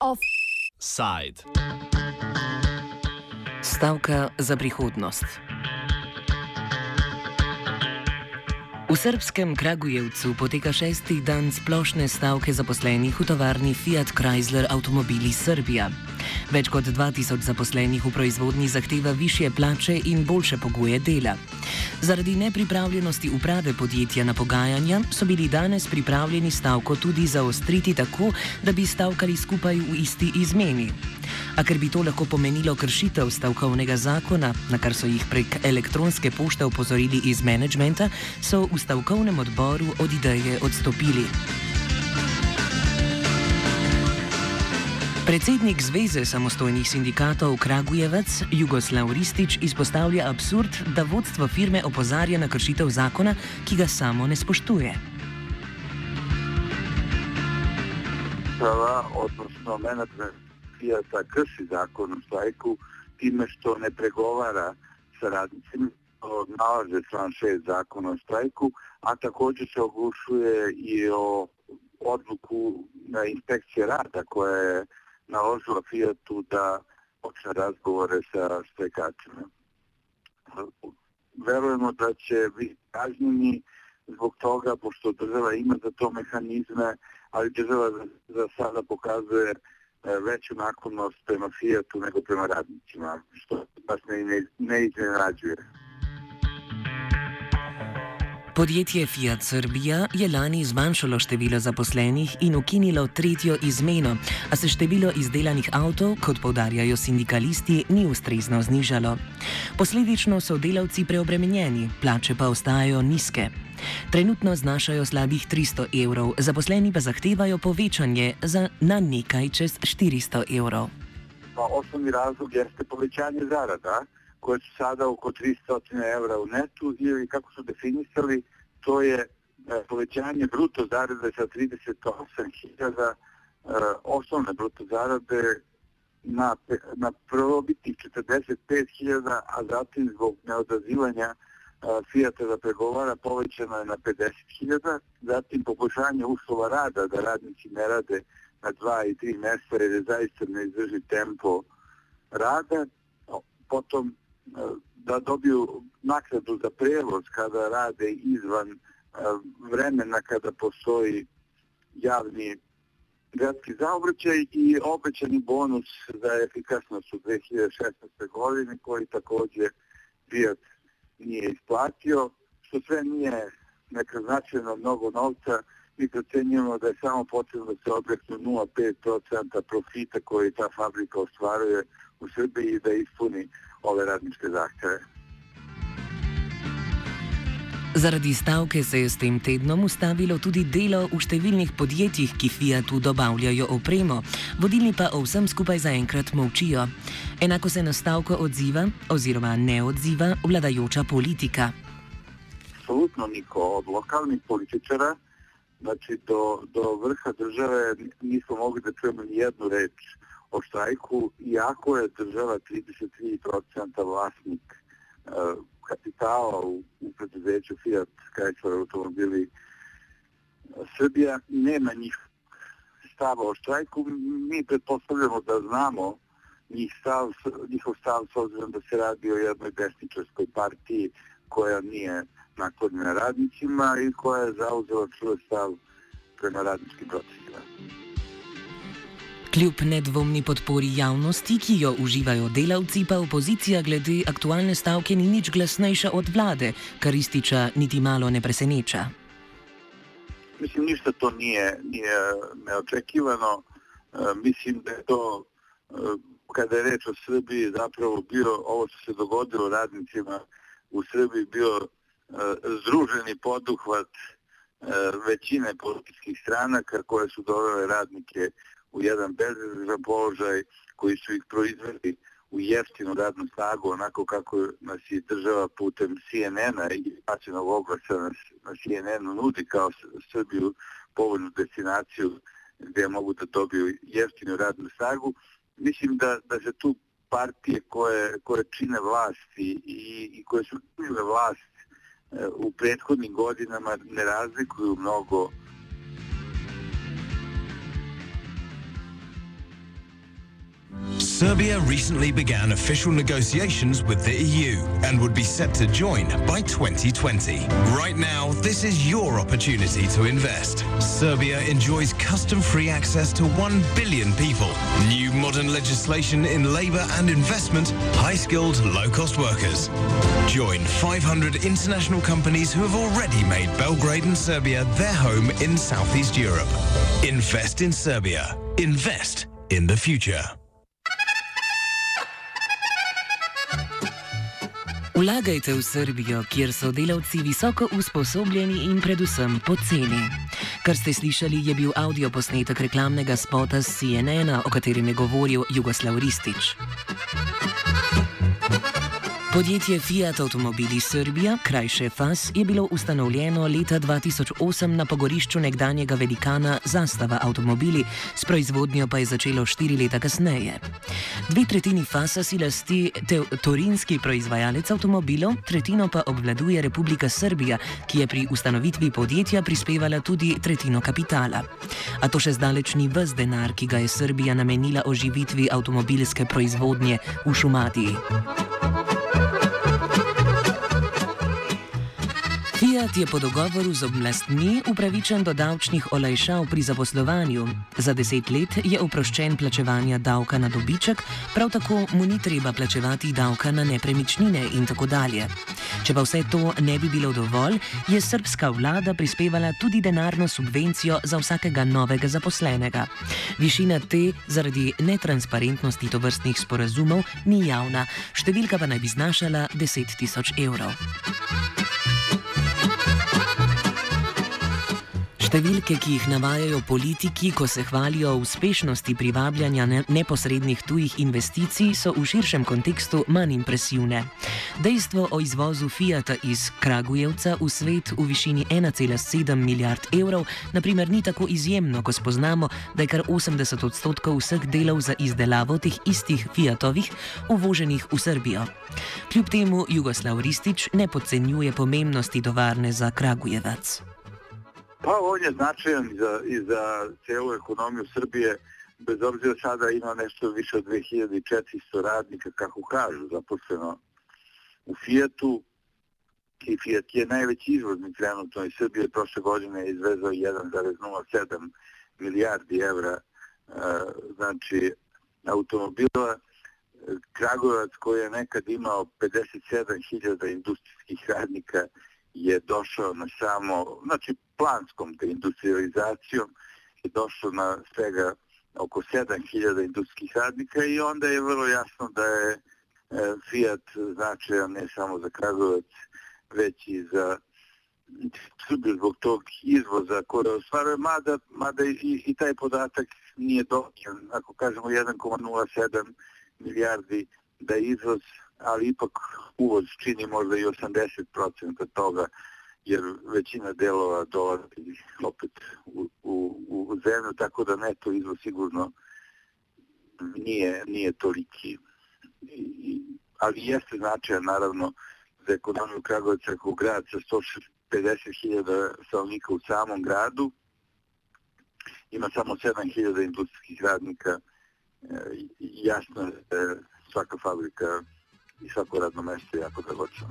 Offside. Stavka za prihodnost. V srpskem Kragujevcu poteka šesti dan splošne stavke zaposlenih v tovarni Fiat Chrysler Automobili Srbija. Več kot 2000 zaposlenih v proizvodnji zahteva više plače in boljše pogoje dela. Zaradi nepripravljenosti uprave podjetja na pogajanja so bili danes pripravljeni stavko tudi zaostriti tako, da bi stavkali skupaj v isti izmeni. A ker bi to lahko pomenilo kršitev stavkovnega zakona, na kar so jih prek elektronske pošte opozorili iz menedžmenta, so v stavkovnem odboru od ideje odstopili. Predsednik Zveze samostojnih sindikatov Kragujevec Jugoslav Ristič izpostavlja absurd, da vodstvo firme opozarja na kršitev zakona, ki ga samo ne spoštuje. Prava, odnosno menedžment Fijata krši zakon o štrajku time što ne pregovara sa radnicima, nalaže član 6 zakona o štrajku, a također se oglušuje i o odluku na inspekcije rada koja je naložila Fijatu da počne razgovore sa štrajkačima. Verujemo da će biti kažnjeni zbog toga, pošto država ima za to mehanizme, ali država za sada pokazuje veću naklonost prema Fijatu nego prema radnicima, što vas ne, ne, ne iznenađuje. Podjetje Fiat Srbija je lani zmanjšalo število zaposlenih in ukinilo tretjo izmeno, a se število izdelanih avtov, kot povdarjajo sindikalisti, ni ustrezno znižalo. Posledično so delavci preobremenjeni, plače pa ostajajo nizke. Trenutno znašajo slabih 300 evrov, zaposleni pa zahtevajo povečanje za na nekaj čez 400 evrov. Pa osnovni razlog jeste povećanje zarada, koje su sada oko 300 evra u netu ili kako su definisali, to je povećanje bruto zarade sa 38.000 osnovne bruto zarade na, na prvobitnih 45.000, a zatim zbog neodazivanja Fijata da pregovara povećano je na 50.000, zatim poboljšanje uslova rada da radnici ne rade na dva i tri mesta jer je zaista ne izdrži tempo rada, potom da dobiju naknadu za prevoz kada rade izvan vremena kada postoji javni gradski zaobraćaj i obećani bonus za efikasnost u 2016. godini koji takođe Fiat nije isplatio, što sve nije neka značajno mnogo novca, mi procenjujemo da je samo potrebno da se objeknu 0,5% profita koji ta fabrika ostvaruje u Srbiji i da ispuni ove radničke zahteve. Zaradi stavke se je s tem tednom ustavilo tudi delo v številnih podjetjih, ki Fiatu dobavljajo opremo, vodilni pa o vsem skupaj zaenkrat molčijo. Enako se na stavko odziva oziroma ne odziva vladajoča politika. Absolutno niko od lokalnih političara, znači do, do vrha države nismo mogli da čujemo ni jednu reč o štrajku, iako je država 33% vlasnik uh, kapitala u, u preduzeću Fiat Chrysler automobili Srbija nema njih stava o štrajku. Mi pretpostavljamo da znamo njih stav, njihov stav s obzirom da se radi o jednoj desničarskoj partiji koja nije naklonjena radnicima i koja je zauzela čuvaj stav prema radničkim procesima. Kljub nedvomni podpori javnosti, ki jo uživajo delavci, pa opozicija glede aktualne stavke ni nič glasnejša od vlade, kar ističa niti malo ne preseneča. Mislim, ništa to nije, nije neočekivano. E, mislim da je to, e, kada je reč o Srbiji, zapravo bio ovo što se dogodilo radnicima u Srbiji, bio e, združeni poduhvat e, većine političkih stranaka koje su dovele radnike u jedan bezizran položaj koji su ih proizveli u jeftinu radnu snagu, onako kako nas je država putem CNN-a i plaćenog oglasa na, na CNN-u nudi kao Srbiju povoljnu destinaciju gde mogu da dobiju jeftinu radnu snagu. Mislim da, da se tu partije koje, koje čine vlast i, i, i koje su činile vlast u prethodnim godinama ne razlikuju mnogo Serbia recently began official negotiations with the EU and would be set to join by 2020. Right now, this is your opportunity to invest. Serbia enjoys custom-free access to 1 billion people, new modern legislation in labour and investment, high-skilled, low-cost workers. Join 500 international companies who have already made Belgrade and Serbia their home in Southeast Europe. Invest in Serbia. Invest in the future. Vlagajte v Srbijo, kjer so delavci visoko usposobljeni in predvsem poceni. Kar ste slišali, je bil audio posnetek reklamnega spota z CNN, o katerem je govoril Jugoslav Ristič. Podjetje Fiat Automobili Srbija, krajše FAS, je bilo ustanovljeno leta 2008 na pogorišču nekdanjega velikana Zastava Automobili, s proizvodnjo pa je začelo štiri leta kasneje. Dve tretjini FAS-a si lasti torinski proizvajalec avtomobilov, tretjino pa obvladuje Republika Srbija, ki je pri ustanovitvi podjetja prispevala tudi tretjino kapitala. A to še zdaleč ni vse denar, ki ga je Srbija namenila oživitvi avtomobilske proizvodnje v Šumadiji. Fiat je po dogovoru z oblastmi upravičen do davčnih olajšav pri zaposlovanju. Za deset let je oproščen plačevanja davka na dobiček, prav tako mu ni treba plačevati davka na nepremičnine in tako dalje. Če pa vse to ne bi bilo dovolj, je srpska vlada prispevala tudi denarno subvencijo za vsakega novega zaposlenega. Višina te zaradi netransparentnosti tovrstnih sporazumov ni javna, številka pa naj bi znašala 10 tisoč evrov. Številke, ki jih navajajo politiki, ko se hvalijo o uspešnosti privabljanja neposrednih tujih investicij, so v širšem kontekstu manj impresivne. Dejstvo o izvozu Fiata iz Kragujevca v svet v višini 1,7 milijard evrov, naprimer, ni tako izjemno, ko spoznamo, da je kar 80 odstotkov vseh delov za izdelavo teh istih Fiatovih uvoženih v Srbijo. Kljub temu Jugoslav Ristič ne podcenjuje pomembnosti tovarne za Kragujevac. Pa on je značajan i za, i za celu ekonomiju Srbije, bez obzira sada ima nešto više od 2400 radnika, kako kažu, zaposleno u Fijatu. I Fiat je najveći izvoznik trenutno iz Srbije. Prošle godine je izvezao 1,07 milijardi evra znači automobila. Kragovac koji je nekad imao 57.000 industrijskih radnika je došao na samo, znači planskom deindustrializacijom je došlo na svega oko 7000 industrijskih radnika i onda je vrlo jasno da je e, Fiat značajan ne samo za Kragovac, već i za Srbiju zbog tog izvoza koje ostvaruje, mada, mada i, i taj podatak nije dovoljan. Ako kažemo 1,07 milijardi da je izvoz, ali ipak uvoz čini možda i 80% toga jer većina delova dolazi opet u, u, u zemlju, tako da neto izvoz sigurno nije, nije toliki. I, ali jeste značajan naravno za ekonomiju Kragovica kao grad sa 150.000 stanovnika u samom gradu. Ima samo 7.000 industrijskih radnika. E, jasno je da svaka fabrika i svako radno mesto je jako dragočno.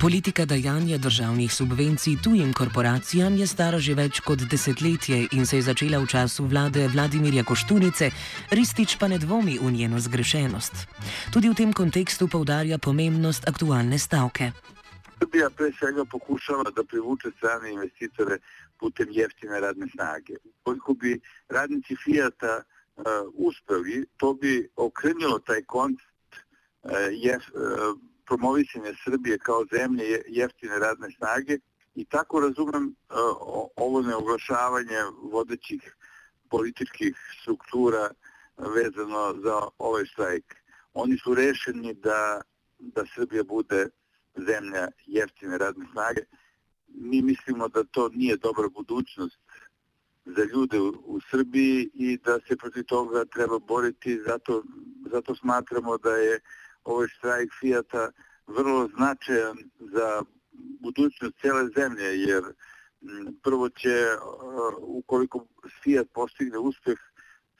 Politika dajanja državnih subvencij tujim korporacijam je stara že več kot desetletje in se je začela v času vlade Vladimirja Koštunice, Ristič pa ne dvomi v njeno zgrešenost. Tudi v tem kontekstu povdarja pomembnost aktualne stavke. Srbija pre svega pokušava da privuče strane investitore putem jeftine radne snage. Koliko bi radnici Fijata uh, uspeli, to bi okrenilo taj koncept uh, jef, uh, promovisanje Srbije kao zemlje jeftine radne snage i tako razumem e, ovo neoglašavanje vodećih političkih struktura vezano za ovaj štrajk. Oni su rešeni da, da Srbija bude zemlja jeftine radne snage. Mi mislimo da to nije dobra budućnost za ljude u, u Srbiji i da se protiv toga treba boriti, zato, zato smatramo da je ovaj štrajk Fijata vrlo značajan za budućnost cijele zemlje, jer prvo će, ukoliko Fiat postigne uspeh,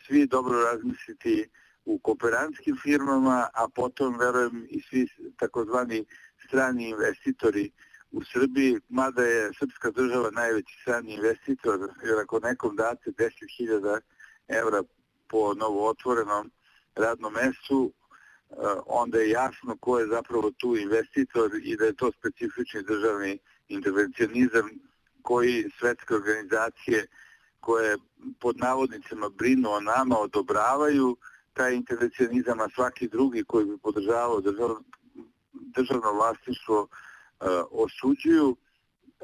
svi dobro razmisliti u kooperantskim firmama, a potom, verujem, i svi takozvani strani investitori u Srbiji, mada je srpska država najveći strani investitor, jer ako nekom date 10.000 evra po novo otvorenom radnom mestu, onda je jasno ko je zapravo tu investitor i da je to specifični državni intervencionizam koji svetske organizacije koje pod navodnicama brinu o nama odobravaju taj intervencionizam, a svaki drugi koji bi podržavao državno, državno vlasništvo uh, osuđuju,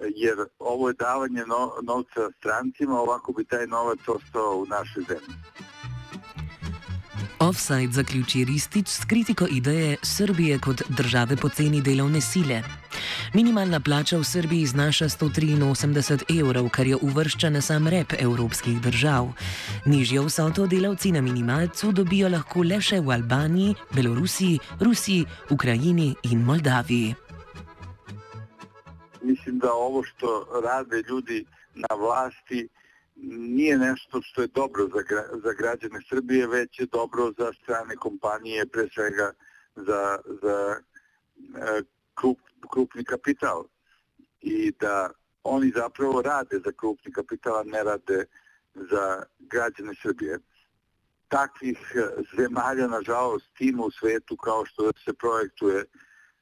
jer ovo je davanje no, novca strancima, ovako bi taj novac ostao u našoj zemlji. Offside zaključi Ristič s kritiko ideje Srbije kot države poceni delovne sile. Minimalna plača v Srbiji znaša 183 evrov, kar je uvršča na sam rep evropskih držav. Nižjo vsoto delavci na minimalcu dobijo lahko le še v Albaniji, Belorusiji, Rusiji, Ukrajini in Moldaviji. Mislim, da ovo što rade ljudi na vlasti nije nešto što je dobro za, gra, za građane Srbije, već je dobro za strane kompanije, pre svega za, za e, krup, krupni kapital. I da oni zapravo rade za krupni kapital, a ne rade za građane Srbije. Takvih e, zemalja, nažalost, ima u svetu kao što se projektuje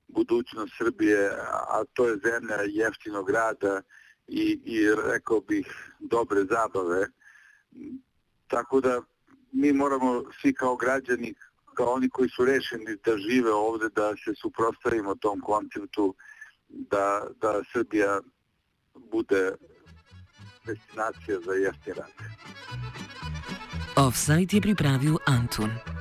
budućnost Srbije, a to je zemlja jeftinog rada, i, i rekao bih dobre zabave. Tako da mi moramo svi kao građani, kao oni koji su rešeni da žive ovde, da se suprostavimo tom konceptu da, da Srbija bude destinacija za jeftin rad. Offside je pripravil Antun.